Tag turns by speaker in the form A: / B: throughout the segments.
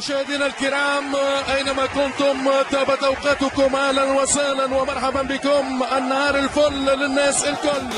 A: مشاهدينا الكرام أينما كنتم تابت أوقاتكم أهلا وسهلا ومرحبا بكم. النهار الفل للناس الكل.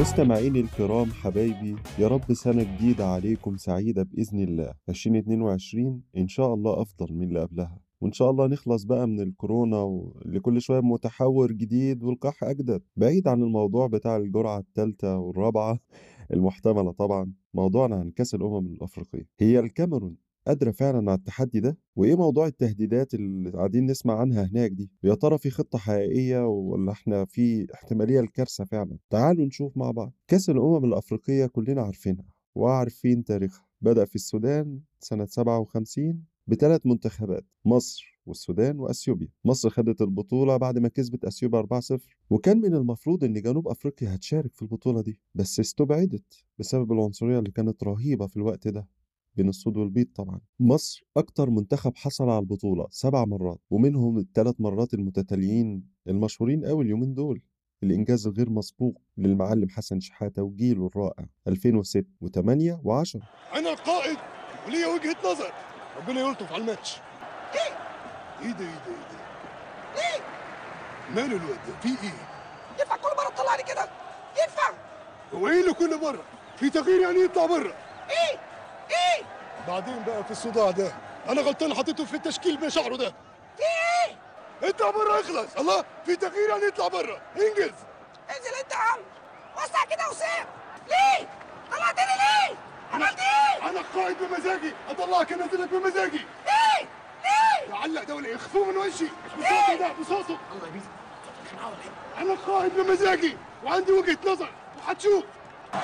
B: مستمعيني الكرام حبايبي يا رب سنة جديدة عليكم سعيدة بإذن الله. 2022 إن شاء الله أفضل من اللي قبلها. وإن شاء الله نخلص بقى من الكورونا واللي كل شوية متحور جديد والقح أجدد بعيد عن الموضوع بتاع الجرعة الثالثة والرابعة المحتملة طبعا موضوعنا عن كأس الأمم الأفريقية هي الكاميرون قادرة فعلا على التحدي ده؟ وإيه موضوع التهديدات اللي قاعدين نسمع عنها هناك دي؟ يا ترى في خطة حقيقية ولا إحنا في احتمالية الكارثة فعلا؟ تعالوا نشوف مع بعض. كأس الأمم الأفريقية كلنا عارفينها وعارفين تاريخها. بدأ في السودان سنة 57 بثلاث منتخبات مصر والسودان وأثيوبيا. مصر خدت البطولة بعد ما كسبت أثيوبيا 4-0 وكان من المفروض إن جنوب أفريقيا هتشارك في البطولة دي بس استبعدت بسبب العنصرية اللي كانت رهيبة في الوقت ده. بين السود والبيض طبعا. مصر أكتر منتخب حصل على البطولة سبع مرات ومنهم الثلاث مرات المتتاليين المشهورين قوي اليومين دول. الإنجاز الغير مسبوق للمعلم حسن شحاتة وجيله الرائع 2006 و8 و10
C: أنا القائد وليا وجهة نظر. ربنا يلطف على الماتش. إيه؟ إيه ده إيه ده إيه ده؟ إيه؟ ماله الواد ده؟ في إيه؟
D: ينفع كل مرة تطلعني كده؟ ينفع؟
C: هو إيه اللي كل مرة؟ في تغيير يعني يطلع بره
D: إيه؟ إيه؟
C: بعدين بقى في الصداع ده. أنا غلطان حطيته في التشكيل بشعره ده.
D: في إيه؟
C: اطلع بره اخلص. الله في تغيير يعني يطلع بره إنجز.
D: انزل انت يا عم. وسع كده وسيب. ليه؟ طلعتني ليه؟ عملت إيه
C: أنا القائد بمزاجي. أطلعك انزلك بمزاجي.
D: ليه ليه
C: تعلق دولي اخفوه من وشي. بصوته ده بصوته. الله يبيزك أنا القائد بمزاجي. وعندي وجهة نظر. وهتشوف
D: إيه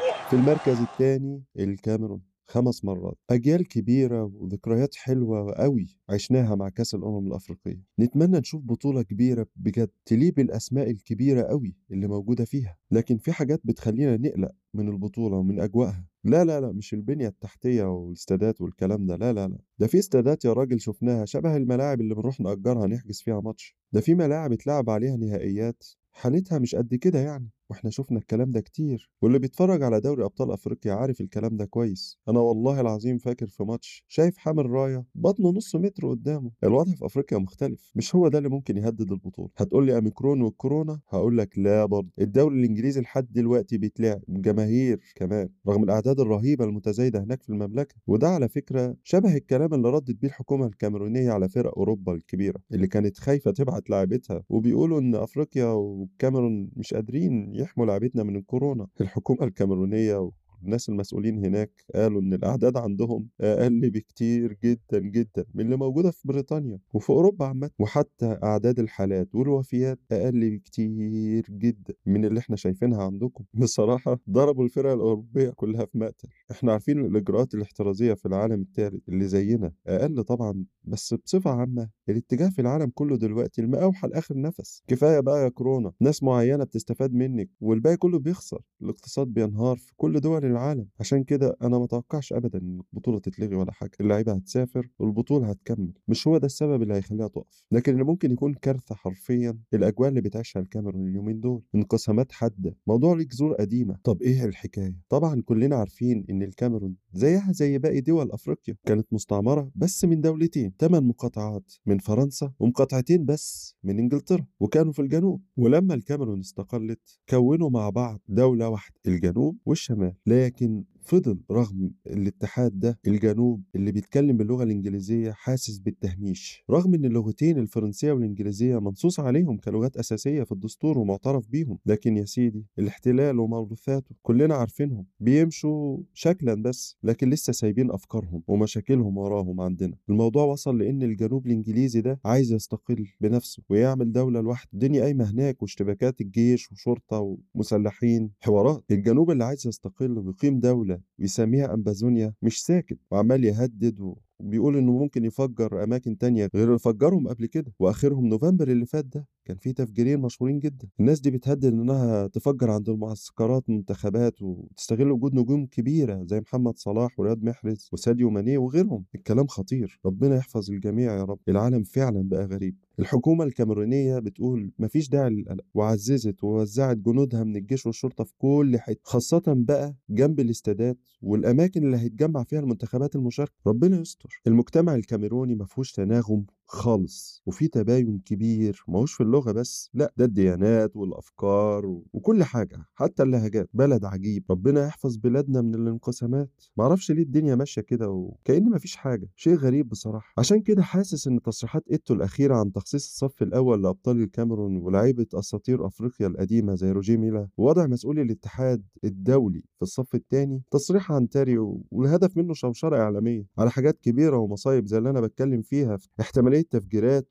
D: أنا
B: في المركز الثاني الكاميرون. خمس مرات. أجيال كبيرة وذكريات حلوة قوي عشناها مع كأس الأمم الأفريقية. نتمنى نشوف بطولة كبيرة بجد تليق بالأسماء الكبيرة قوي اللي موجودة فيها. لكن في حاجات بتخلينا نقلق من البطولة ومن أجواءها. لا لا لا مش البنية التحتية والاستادات والكلام ده. لا لا لا. ده في استادات يا راجل شفناها شبه الملاعب اللي بنروح نأجرها نحجز فيها ماتش. ده في ملاعب اتلعب عليها نهائيات. حالتها مش قد كده يعني. وإحنا شفنا الكلام ده كتير. واللي بيتفرج على دوري أبطال أفريقيا عارف الكلام ده كويس. أنا والله العظيم فاكر في ماتش شايف حامل رايه بطنه نص متر قدامه. الوضع في أفريقيا مختلف مش هو ده اللي ممكن يهدد البطولة. هتقول لي اميكرون والكورونا هقول لك لا برضه. الدوري الإنجليزي لحد دلوقتي بيتلعب جماهير كمان رغم الأعداد الرهيبة المتزايدة هناك في المملكة. وده على فكرة شبه الكلام اللي ردت بيه الحكومة الكاميرونية على فرق أوروبا الكبيرة اللي كانت خايفة تبعت لاعبتها. وبيقولوا إن أفريقيا والكاميرون مش قادرين يحموا لعبتنا من الكورونا. الحكومة الكاميرونية والناس المسؤولين هناك قالوا إن الأعداد عندهم أقل بكتير جدا جدا من اللي موجودة في بريطانيا وفي أوروبا عامة. وحتى أعداد الحالات والوفيات أقل بكتير جدا من اللي إحنا شايفينها عندكم. بصراحة ضربوا الفرق الأوروبية كلها في مقتل. إحنا عارفين الإجراءات الاحترازية في العالم الثالث اللي زينا أقل طبعا بس بصفة عامة الاتجاه في العالم كله دلوقتي المقاوحة لآخر نفس. كفاية بقى يا كورونا ناس معينة بتستفاد منك والباقي كله بيخسر. الاقتصاد بينهار في كل دول العالم. عشان كده أنا ما أتوقعش أبدا إن البطولة تتلغي ولا حاجة. اللعيبة هتسافر والبطولة هتكمل. مش هو ده السبب اللي هيخليها تقف. لكن اللي ممكن يكون كارثة حرفيا الأجواء اللي بتعيشها الكاميرون اليومين دول. انقسامات حادة. موضوع ليه جذور قديمة. طب إيه الحكاية؟ طبعا كلنا عارفين إن الكاميرون زيها زي باقي دول أفريقيا. كانت مستعمرة بس من دولتين. ثمان مقاطعات من فرنسا ومقاطعتين بس من إنجلترا وكانوا في الجنوب. ولما الكاميرون استقلت كونوا مع بعض دولة واحدة الجنوب والشمال. لكن فضل رغم الاتحاد ده الجنوب اللي بيتكلم باللغة الإنجليزية حاسس بالتهميش رغم إن اللغتين الفرنسية والإنجليزية منصوص عليهم كلغات أساسية في الدستور ومعترف بيهم لكن يا سيدي الاحتلال وموروثاته كلنا عارفينهم بيمشوا شكلا بس لكن لسه سايبين أفكارهم ومشاكلهم وراهم عندنا. الموضوع وصل لأن الجنوب الإنجليزي ده عايز يستقل بنفسه ويعمل دولة لوحده الدنيا قايمة هناك واشتباكات الجيش وشرطة ومسلحين حوارات. الجنوب اللي عايز يستقل ويقيم دولة ويسميها أمبازونيا مش ساكت وعمال يهدد و... وبيقول إنه ممكن يفجر أماكن تانية غير اللي فجرهم قبل كده وآخرهم نوفمبر اللي فات ده. كان في تفجيرين مشهورين جدا. الناس دي بتهدد إنها تفجر عند المعسكرات منتخبات وتستغل وجود نجوم كبيرة زي محمد صلاح ورياض محرز وساديو ماني وغيرهم. الكلام خطير. ربنا يحفظ الجميع يا رب. العالم فعلا بقى غريب. الحكومة الكاميرونية بتقول مفيش داعي للقلق وعززت ووزعت جنودها من الجيش والشرطة في كل حتة خاصة بقى جنب الاستادات والأماكن اللي هيتجمع فيها المنتخبات المشاركة. ربنا يستر. المجتمع الكاميروني مفهوش تناغم خالص وفي تباين كبير ماهوش في اللغة بس لأ ده الديانات والأفكار و... وكل حاجة حتى اللهجات بلد عجيب ربنا يحفظ بلادنا من الانقسامات. معرفش ليه الدنيا ماشية كده وكأن مفيش حاجة شيء غريب بصراحة. عشان كده حاسس إن تصريحات إيتو الأخيرة عن تخصيص الصف الأول لأبطال الكاميرون ولاعيبة أساطير أفريقيا القديمة زي روجيه ميلا ووضع مسؤولي الاتحاد الدولي في الصف الثاني تصريح عن تاري والهدف منه شوشرة إعلامية على حاجات كبيرة ومصايب زي اللي أنا بتكلم فيها في احتمالية تفجيرات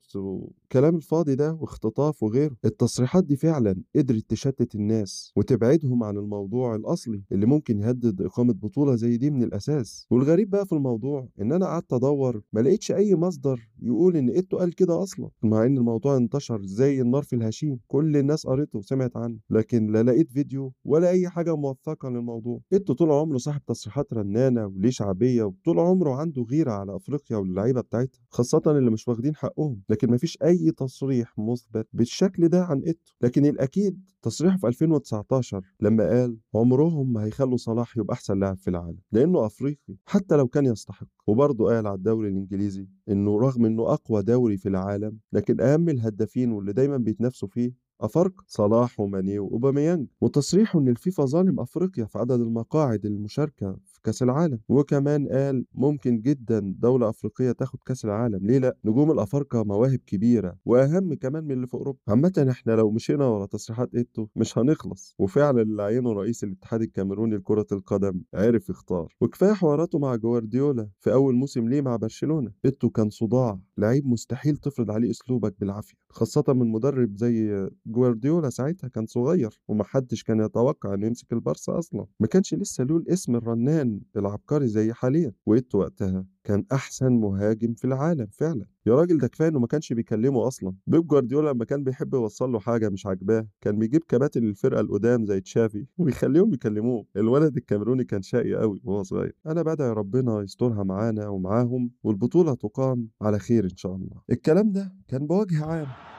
B: وكلام الفاضي ده واختطاف وغيره التصريحات دي فعلا قدرت تشتت الناس وتبعدهم عن الموضوع الأصلي اللي ممكن يهدد إقامة بطولة زي دي من الأساس. والغريب بقى في الموضوع إن أنا قعدت أدور ما لقيتش أي مصدر يقول إن إيتو قال كده أصلا مع إن الموضوع انتشر زي النار في الهشيم كل الناس قريته وسمعت عنه لكن لا لقيت فيديو ولا أي حاجة موثقة للموضوع. إيتو طول عمره صاحب تصريحات رنانة وليه شعبية وطول عمره عنده غيرة على أفريقيا واللعيبة بتاعتها خاصة اللي مش واخدين حقهم لكن مفيش أي تصريح مثبت بالشكل ده عن إيتو لكن الأكيد تصريحه في 2019 لما قال عمرهم ما هيخلوا صلاح يبقى أحسن لاعب في العالم لأنه أفريقي حتى لو كان يستحق. وبرضه قال على الدوري الإنجليزي إنه رغم إنه أقوى دوري في العالم لكن أهم الهدافين واللي دايما بيتنافسوا فيه أفارقة صلاح وماني وأوباميانج. وتصريحه إن الفيفا ظالم أفريقيا في عدد المقاعد المشاركة كأس العالم. وكمان قال ممكن جدا دولة أفريقية تاخد كأس العالم. ليه لأ؟ نجوم الأفارقة مواهب كبيرة وأهم كمان من اللي في أوروبا. عامة إحنا لو مشينا ورا تصريحات إيتو مش هنخلص. وفعلا اللي عينه رئيس الاتحاد الكاميروني لكرة القدم عرف يختار. وكفاية حواراته مع جوارديولا في أول موسم ليه مع برشلونة. إيتو كان صداع لعيب مستحيل تفرض عليه أسلوبك بالعافية. خاصة من مدرب زي جوارديولا ساعتها كان صغير ومحدش كان يتوقع إنه يمسك البارسا أصلا. ما كانش لسه له الاسم الرنان العبقري زي حاليا وإيتو وقتها كان أحسن مهاجم في العالم فعلا. يا راجل ده كفاية إنه ما كانش بيكلمه أصلا. بيب جوارديولا لما كان بيحب يوصل له حاجة مش عاجباه كان بيجيب كباتن الفرقه القدام زي تشافي ويخليهم يكلموه. الولد الكاميروني كان شقي قوي وهو صغير. أنا بدعي ربنا يسترها معانا ومعاهم والبطولة تقام على خير إن شاء الله. الكلام ده كان بوجه عام.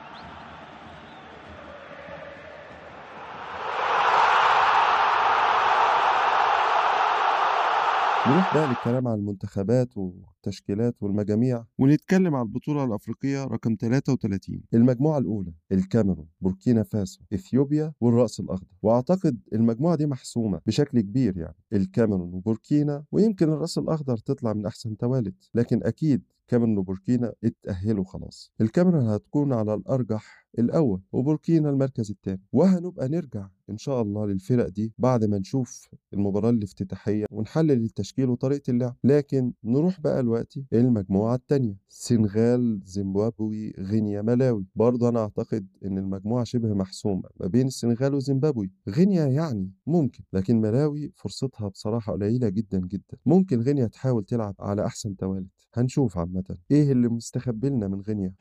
B: نروح بقى للكلام عن المنتخبات والتشكيلات والمجاميع ونتكلم عن البطولة الأفريقية رقم 33 المجموعة الأولى الكاميرون بوركينا فاسو إثيوبيا والرأس الأخضر. وأعتقد المجموعة دي محسومة بشكل كبير يعني الكاميرون وبوركينا ويمكن الرأس الأخضر تطلع من أحسن توالد لكن أكيد كاميرون وبوركينا اتأهلوا خلاص. الكاميرون هتكون على الأرجح الأول وبوركينا المركز الثاني. وهنبقى نرجع إن شاء الله للفرق دي بعد ما نشوف المباراة الافتتاحية ونحلل التشكيل وطريقة اللعب. لكن نروح بقى دلوقتي المجموعة التانية سنغال زيمبابوي غينيا ملاوي. برضه أنا أعتقد إن المجموعة شبه محسومة ما بين السنغال وزيمبابوي. غينيا يعني ممكن لكن ملاوي فرصتها بصراحة قليلة جدا جدا. ممكن غينيا تحاول تلعب على أحسن توالد هنشوف عامة إيه اللي مستخبي لنا من غينيا.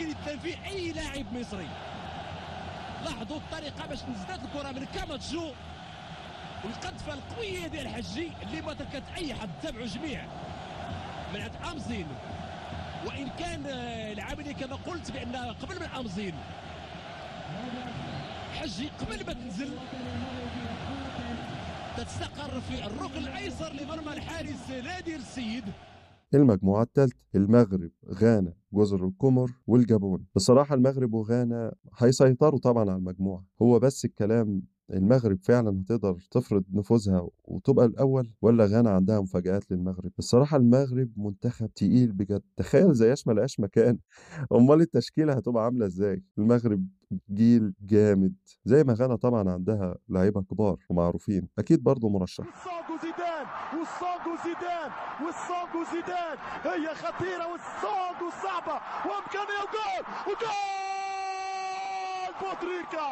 E: يمكن فيه أي لاعب مصري. لاحظوا الطريقة باش نزلت الكرة من كاماتشو والقذفه القوية ديال حجي اللي ما تركت أي حد تابعوا جميع من عند أمزين. وإن كان آه، العاملي كما قلت بأن قبل من أمزين. حجي قبل ما تنزل تتستقر في الركن الأيسر لمرمى الحارس نادر السيد.
B: المجموعة الثالثة المغرب غانا جزر القمر والجابون. بصراحة المغرب وغانا هيسيطروا طبعا على المجموعة. هو بس الكلام المغرب فعلا هتقدر تفرض نفوذها وتبقى الأول ولا غانا عندها مفاجآت للمغرب؟ الصراحة المغرب منتخب تقيل بجد. تخيل زي ما لقاش مكان. أمال التشكيلة هتبقى عاملة إزاي؟ المغرب جيل جامد. زي ما غانا طبعا عندها لعيبة كبار ومعروفين. أكيد برضه مرشح
C: والصاغ زيدان والصاغ زيدان هي خطيرة والصاغ صعبة. وإمكانية وجول وجول بوتريكا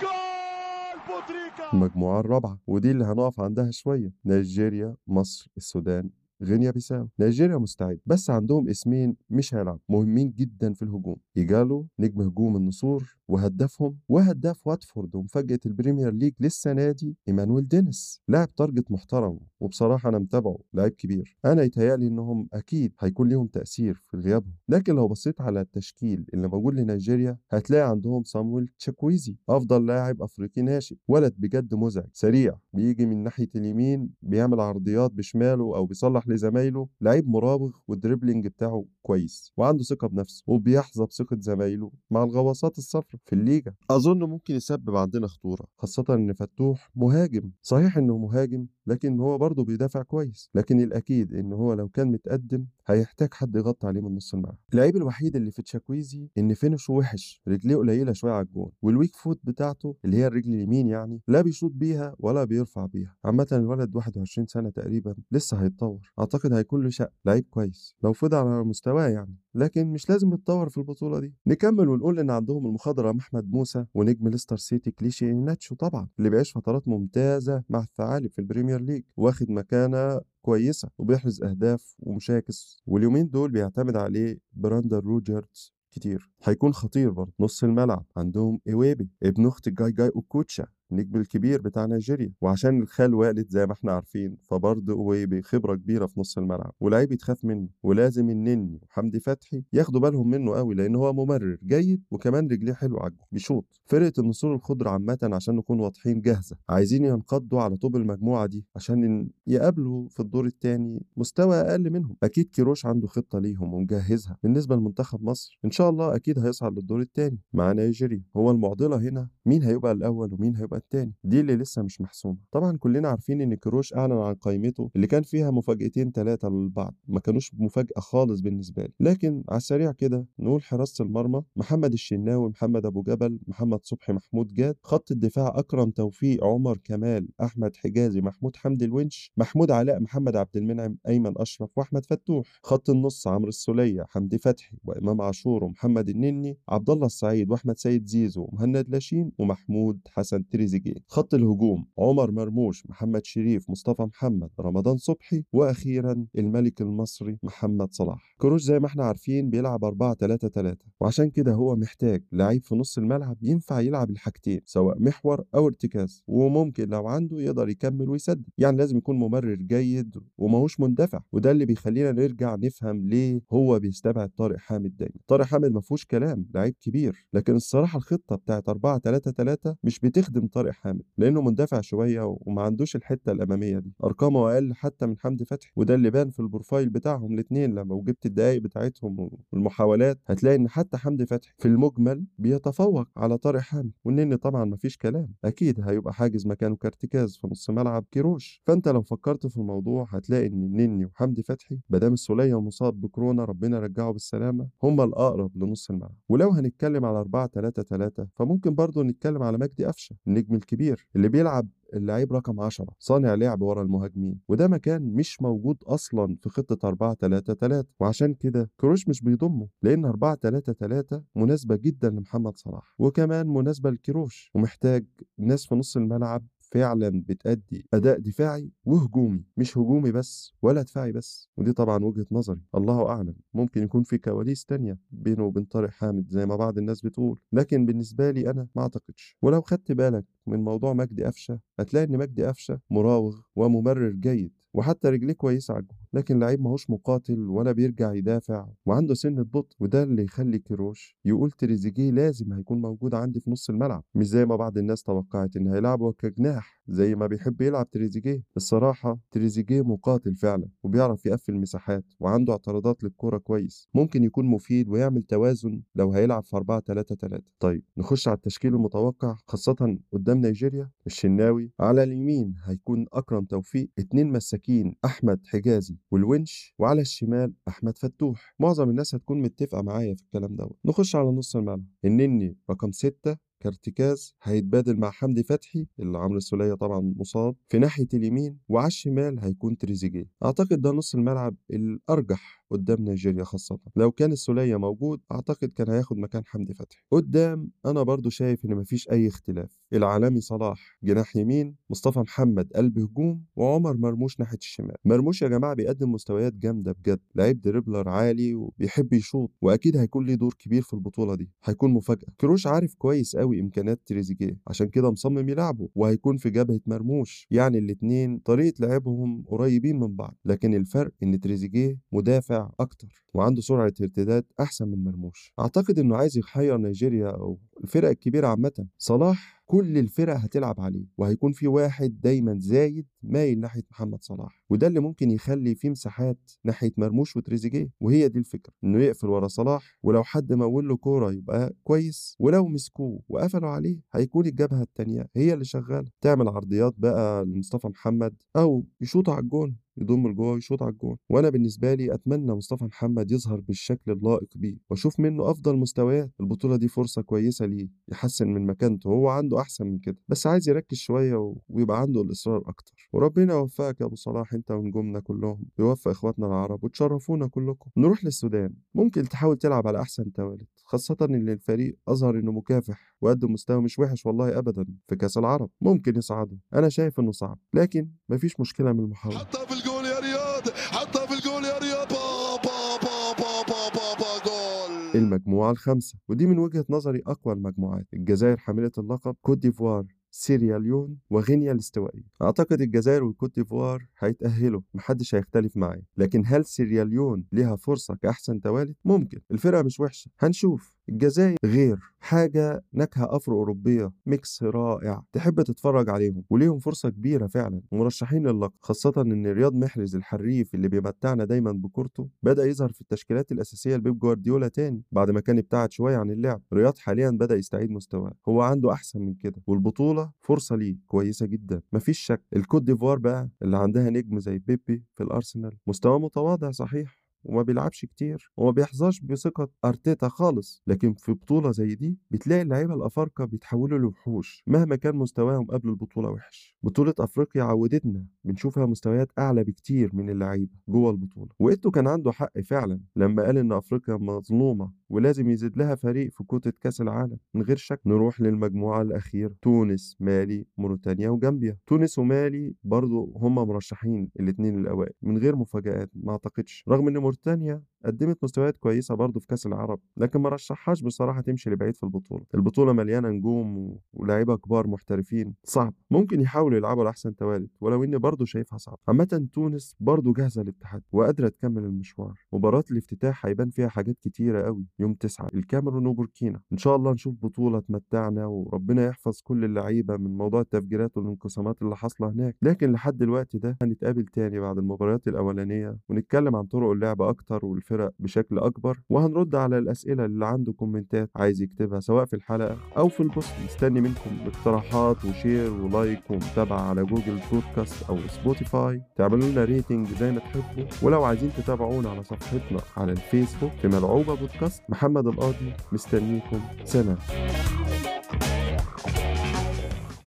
C: جول بوتريكا
B: المجموعة الرابعة ودي اللي هنقف عندها شوية. نيجيريا مصر السودان. غينيا بيساو. نيجيريا مستعد بس عندهم اسمين مش هيلعبوا مهمين جدا في الهجوم. إيجالو نجم هجوم النسور وهدافهم وهداف واتفورد ومفاجأة البريمير ليج للسنة دي إيمانويل دينيس. لاعب target محترم وبصراحة أنا متابعه لاعب كبير. أنا يتهيألي إنهم أكيد هيكون ليهم تأثير في غيابهم. لكن لو بصيت على التشكيل اللي موجود لنيجيريا هتلاقي عندهم صامويل تشاكويزي أفضل لاعب أفريقي ناشئ. ولد بجد مزعج سريع بيجي من ناحية اليمين بيعمل عرضيات بشماله أو بيصلح لزمايله لعيب مراوغ وال dribbling بتاعه كويس وعنده ثقة بنفسه وبيحظى بثقة زمايله مع الغواصات الصفراء في الليجا. أظن ممكن يسبب عندنا خطورة خاصة إن فتوح مهاجم. صحيح إنه مهاجم لكن هو برضه بيدافع كويس. لكن الأكيد إن هو لو كان متقدم هيحتاج حد يغطي عليه من نص الملعب. اللعيب الوحيد اللي في تشاكويزي إن finish ه وحش رجليه قليلة شوية على الجون. وال weak foot بتاعته اللي هي الرجل اليمين يعني لا بيشوط بيها ولا بيرفع بيها. عامة الولد 21 سنة تقريبا لسه هيتطور. أعتقد هيكون له شأن لعيب كويس لو فضل على مستواه يعني لكن مش لازم يتطور في البطولة دي. نكمل ونقول إن عندهم المخضرم أحمد موسى ونجم ليستر سيتي كليتشي إيهيناتشو طبعا اللي بيعيش فترات ممتازة مع الثعالب في البريمير ليج واخد مكانة كويسة وبيحرز أهداف ومشاكس واليومين دول بيعتمد عليه براندن روجرز كتير. هيكون خطير برضه نص الملعب عندهم إيويبي ابن أخت جاي جاي أوكوتشا. النجم الكبير بتاع نيجيريا وعشان الخال والد زي ما إحنا عارفين فبرضه أويبي خبرة كبيرة في نص الملعب ولاعيب يتخاف منه ولازم النني وحمدي فتحي ياخدوا بالهم منه قوي لأن هو ممرر جيد وكمان رجليه على الجون بيشوط. فرقة النسور الخضر عامة عشان نكون واضحين جاهزة عايزين ينقضوا على طوب المجموعة دي عشان يقابلوا في الدور الثاني مستوى أقل منهم. أكيد كيروش عنده خطة ليهم ومجهزها بالنسبة لمنتخب مصر إن شاء الله أكيد هيصعد للدور الثاني مع نيجيريا. هو المعضلة هنا مين هيبقى الأول ومين هيبقى الثاني دي اللي لسه مش محسومة. طبعا كلنا عارفين إن كيروش أعلن عن قائمته اللي كان فيها مفاجأتين ثلاثة للبعض ما كانوش مفاجأة خالص بالنسبة لي. لكن على السريع كده نقول حراسة المرمى محمد الشناوي محمد أبو جبل محمد صبحي محمود جاد خط الدفاع أكرم توفيق عمر كمال أحمد حجازي محمود حمدي الونش محمود علاء محمد عبد المنعم أيمن أشرف وأحمد فتوح. خط النص عمرو السولية حمدي فتحي وإمام عاشور ومحمد النني عبد الله السعيد وأحمد سيد زيزو ومهند لاشين ومحمود حسن تريزيجيه خط الهجوم عمر مرموش محمد شريف مصطفى محمد رمضان صبحي وأخيرا الملك المصري محمد صلاح. كيروش زي ما إحنا عارفين بيلعب 4 3 3 وعشان كده هو محتاج لعيب في نص الملعب ينفع يلعب الحاجتين سواء محور أو ارتكاز. وممكن لو عنده يقدر يكمل ويسدد. يعني لازم يكون ممرر جيد وماهوش مندفع وده اللي بيخلينا نرجع نفهم ليه هو بيستبعد طارق حامد دايما. طارق حامد ما فيهوش كلام لعيب كبير لكن الصراحة الخطة بتاعت 4 3 3 مش بتخدم طارق حامد لأنه مندفع شوية وما عندوش الحتة الأمامية دي أرقامه أقل حتى من حمدي فتحي وده اللي بان في ال profile بتاعهم الاثنين لما جبت الدقائق بتاعتهم والمحاولات هتلاقي إن حتى حمدي فتحي في المجمل بيتفوق على طارق حامد والنني طبعا ما فيش كلام أكيد هيبقى حاجز مكانه كارتكاز في نص ملعب كيروش. فأنت لو فكرت في الموضوع هتلاقي إن النني وحمدي فتحي مادام السولية مصاب بكورونا ربنا رجعه بالسلامة هم الأقرب لنص الملعب. ولو هنتكلم على 4 3 3 فممكن برضه نتكلم على مجدي قفشة النجم الكبير اللي بيلعب اللعيب رقم 10 صانع لعب ورا المهاجمين وده مكان مش موجود أصلا في خطة 4 3 3 وعشان كده كروش مش بيضمه لأن 4 3 3 مناسبة جدا لمحمد صلاح وكمان مناسبة لكيروش ومحتاج ناس في نص الملعب فعلا بتأدي أداء دفاعي وهجومي مش هجومي بس ولا دفاعي بس. ودي طبعا وجهة نظري الله أعلم. ممكن يكون في كواليس تانية بينه وبين طارق حامد زي ما بعض الناس بتقول. لكن بالنسبة لي أنا ما أعتقدش. ولو خدت بالك من موضوع مجدي قفشة هتلاقي إن مجدي قفشة مراوغ وممرر جيد وحتى رجليه كويسة على الجون. لكن لعيب ماهوش مقاتل ولا بيرجع يدافع وعنده سنة بطء وده اللي يخلي كيروش يقول تريزيجيه لازم هيكون موجود عندي في نص الملعب. مش زي ما بعض الناس توقعت إن هيلعبه كجناح زي ما بيحب يلعب تريزيجيه. الصراحة تريزيجيه مقاتل فعلا وبيعرف يقفل مساحات وعنده اعتراضات للكرة كويس. ممكن يكون مفيد ويعمل توازن لو هيلعب في 4 3 3 طيب نخش على التشكيل المتوقع خاصة قدام نيجيريا. الشناوي على اليمين هيكون أكرم توفيق اتنين مساكين أحمد حجازي والونش وعلى الشمال أحمد فتوح. معظم الناس هتكون متفقة معايا في الكلام دوت. نخش على نص الملعب. النني رقم ستة كارتكاز هيتبادل مع حمدي فتحي اللي عمرو السولية طبعا مصاب. في ناحية اليمين وعلى الشمال هيكون تريزيجيه. أعتقد ده نص الملعب الأرجح قدام نيجيريا خاصة. لو كان السولية موجود أعتقد كان هياخد مكان حمدي فتحي. قدام أنا برضو شايف إن مفيش أي اختلاف. العالمي صلاح جناح يمين مصطفى محمد قلب هجوم وعمر مرموش ناحية الشمال. مرموش يا جماعة بيقدم مستويات جامدة بجد. لعيب dribbler عالي وبيحب يشوط وأكيد هيكون ليه دور كبير في البطولة دي. هيكون مفاجأة. كيروش عارف كويس قوي إمكانيات تريزيجيه. عشان كده مصمم يلعبه وهيكون في جبهة مرموش. يعني الاتنين طريقة لعبهم قريبين من بعض. لكن الفرق إن تريزيجيه مدافع أكتر وعنده سرعة ارتداد أحسن من مرموش. أعتقد إنه عايز يحير نيجيريا أو الفرق الكبيرة عامة. صلاح كل الفرق هتلعب عليه وهيكون في واحد دايما زايد مايل ناحية محمد صلاح وده اللي ممكن يخلي فيه مساحات ناحية مرموش وتريزيجيه وهي دي الفكرة. إنه يقفل ورا صلاح ولو حد مول له كورة يبقى كويس ولو مسكوه وقفلوا عليه هيكون الجبهة التانية هي اللي شغالة. تعمل عرضيات بقى لمصطفى محمد أو يشوط على الجون. يضم لجوه ويشوط على الجون. وأنا بالنسبة لي أتمنى مصطفى محمد يظهر بالشكل اللائق بيه وأشوف منه أفضل مستويات. البطولة دي فرصة كويسة ليه يحسن من مكانته هو عنده أحسن من كده. بس عايز يركز شوية و... ويبقى عنده الإصرار أكتر. وربنا يوفقك يا أبو صلاح أنت ونجومنا كلهم. يوفق إخواتنا العرب وتشرفونا كلكم. نروح للسودان. ممكن تحاول تلعب على أحسن توالت خاصة إن الفريق أظهر إنه مكافح. وقدم مستوى مش وحش والله ابدا في كأس العرب ممكن يصعدوا أنا شايف إنه صعب لكن مفيش مشكلة من المحاولة.
A: حطها في الجول يا رياض حطها في الجول يا رياض با با با با با با با جول.
B: المجموعة الخامسة ودي من وجهة نظري أقوى المجموعات الجزائر حاملة اللقب كوت ديفوار سيرياليون وغينيا الاستوائية. أعتقد الجزائر والكوت ديفوار هيتأهلوا محدش هيختلف معايا لكن هل سيرياليون ليها فرصة كأحسن توالت؟ ممكن الفرقة مش وحشة هنشوف. الجزائر غير حاجة نكهة أفرو أوروبية mix رائع تحب تتفرج عليهم وليهم فرصة كبيرة فعلا. مرشحين للقب خاصة إن رياض محرز الحريف اللي بيمتعنا دايما بكورته بدأ يظهر في التشكيلات الأساسية لبيب جوارديولا تاني بعد ما كان ابتعد شوية عن اللعب. رياض حاليا بدأ يستعيد مستواه هو عنده أحسن من كده والبطولة فرصة ليه كويسة جدا. مفيش شك الكوت ديفوار بقى اللي عندها نجم زي بيبي في الأرسنال. مستواه متواضع صحيح. وما بيلعبش كتير وما بيحظاش بثقة أرتيتا خالص لكن في بطولة زي دي بتلاقي اللعيبة الأفارقة بيتحولوا لوحوش مهما كان مستواهم قبل البطولة وحش. بطولة أفريقيا عودتنا بنشوفها مستويات أعلى بكتير من اللعيبة جوه البطولة وإيتو كان عنده حق فعلا لما قال إن أفريقيا مظلومة ولازم يزيد لها فريق في كوتة كأس العالم من غير شك. نروح للمجموعة الأخيرة تونس مالي موريتانيا وجامبيا. تونس ومالي برضو هما مرشحين الاتنين الأوائل من غير مفاجآت ما أعتقدش. رغم إن موريتانيا قدمت مستويات كويسة برضه في كأس العرب لكن ما رشحهاش بصراحة تمشي لبعيد في البطولة. البطولة مليانة نجوم و... ولاعيبة كبار محترفين. صعب. ممكن يحاولوا يلعبوا لأحسن توالد ولو إني برضه شايفها صعب عامة تونس برضه جاهزة للتحدي وقادرة تكمل المشوار. مباراة الافتتاح هيبان فيها حاجات كتيرة قوي يوم 9 الكاميرون وبوركينا. إن شاء الله نشوف بطولة تمتعنا وربنا يحفظ كل اللعيبة من موضوع التفجيرات والانقسامات اللي حاصلة هناك. لكن لحد الوقت ده هنتقابل تاني بعد المباريات الأولانية ونتكلم عن طرق اللعب أكتر والفرق بشكل أكبر وهنرد على الأسئلة اللي عنده comment ات عايز يكتبها سواء في الحلقة أو في ال post. مستني منكم اقتراحات و share و like ومتابعة على جوجل بودكاست أو سبوتيفاي تعملوا لنا rating زي ما تحبوا ولو عايزين تتابعونا على صفحتنا على الفيسبوك في ملعوبة بودكاست محمد القاضي. مستنيكم. سلام.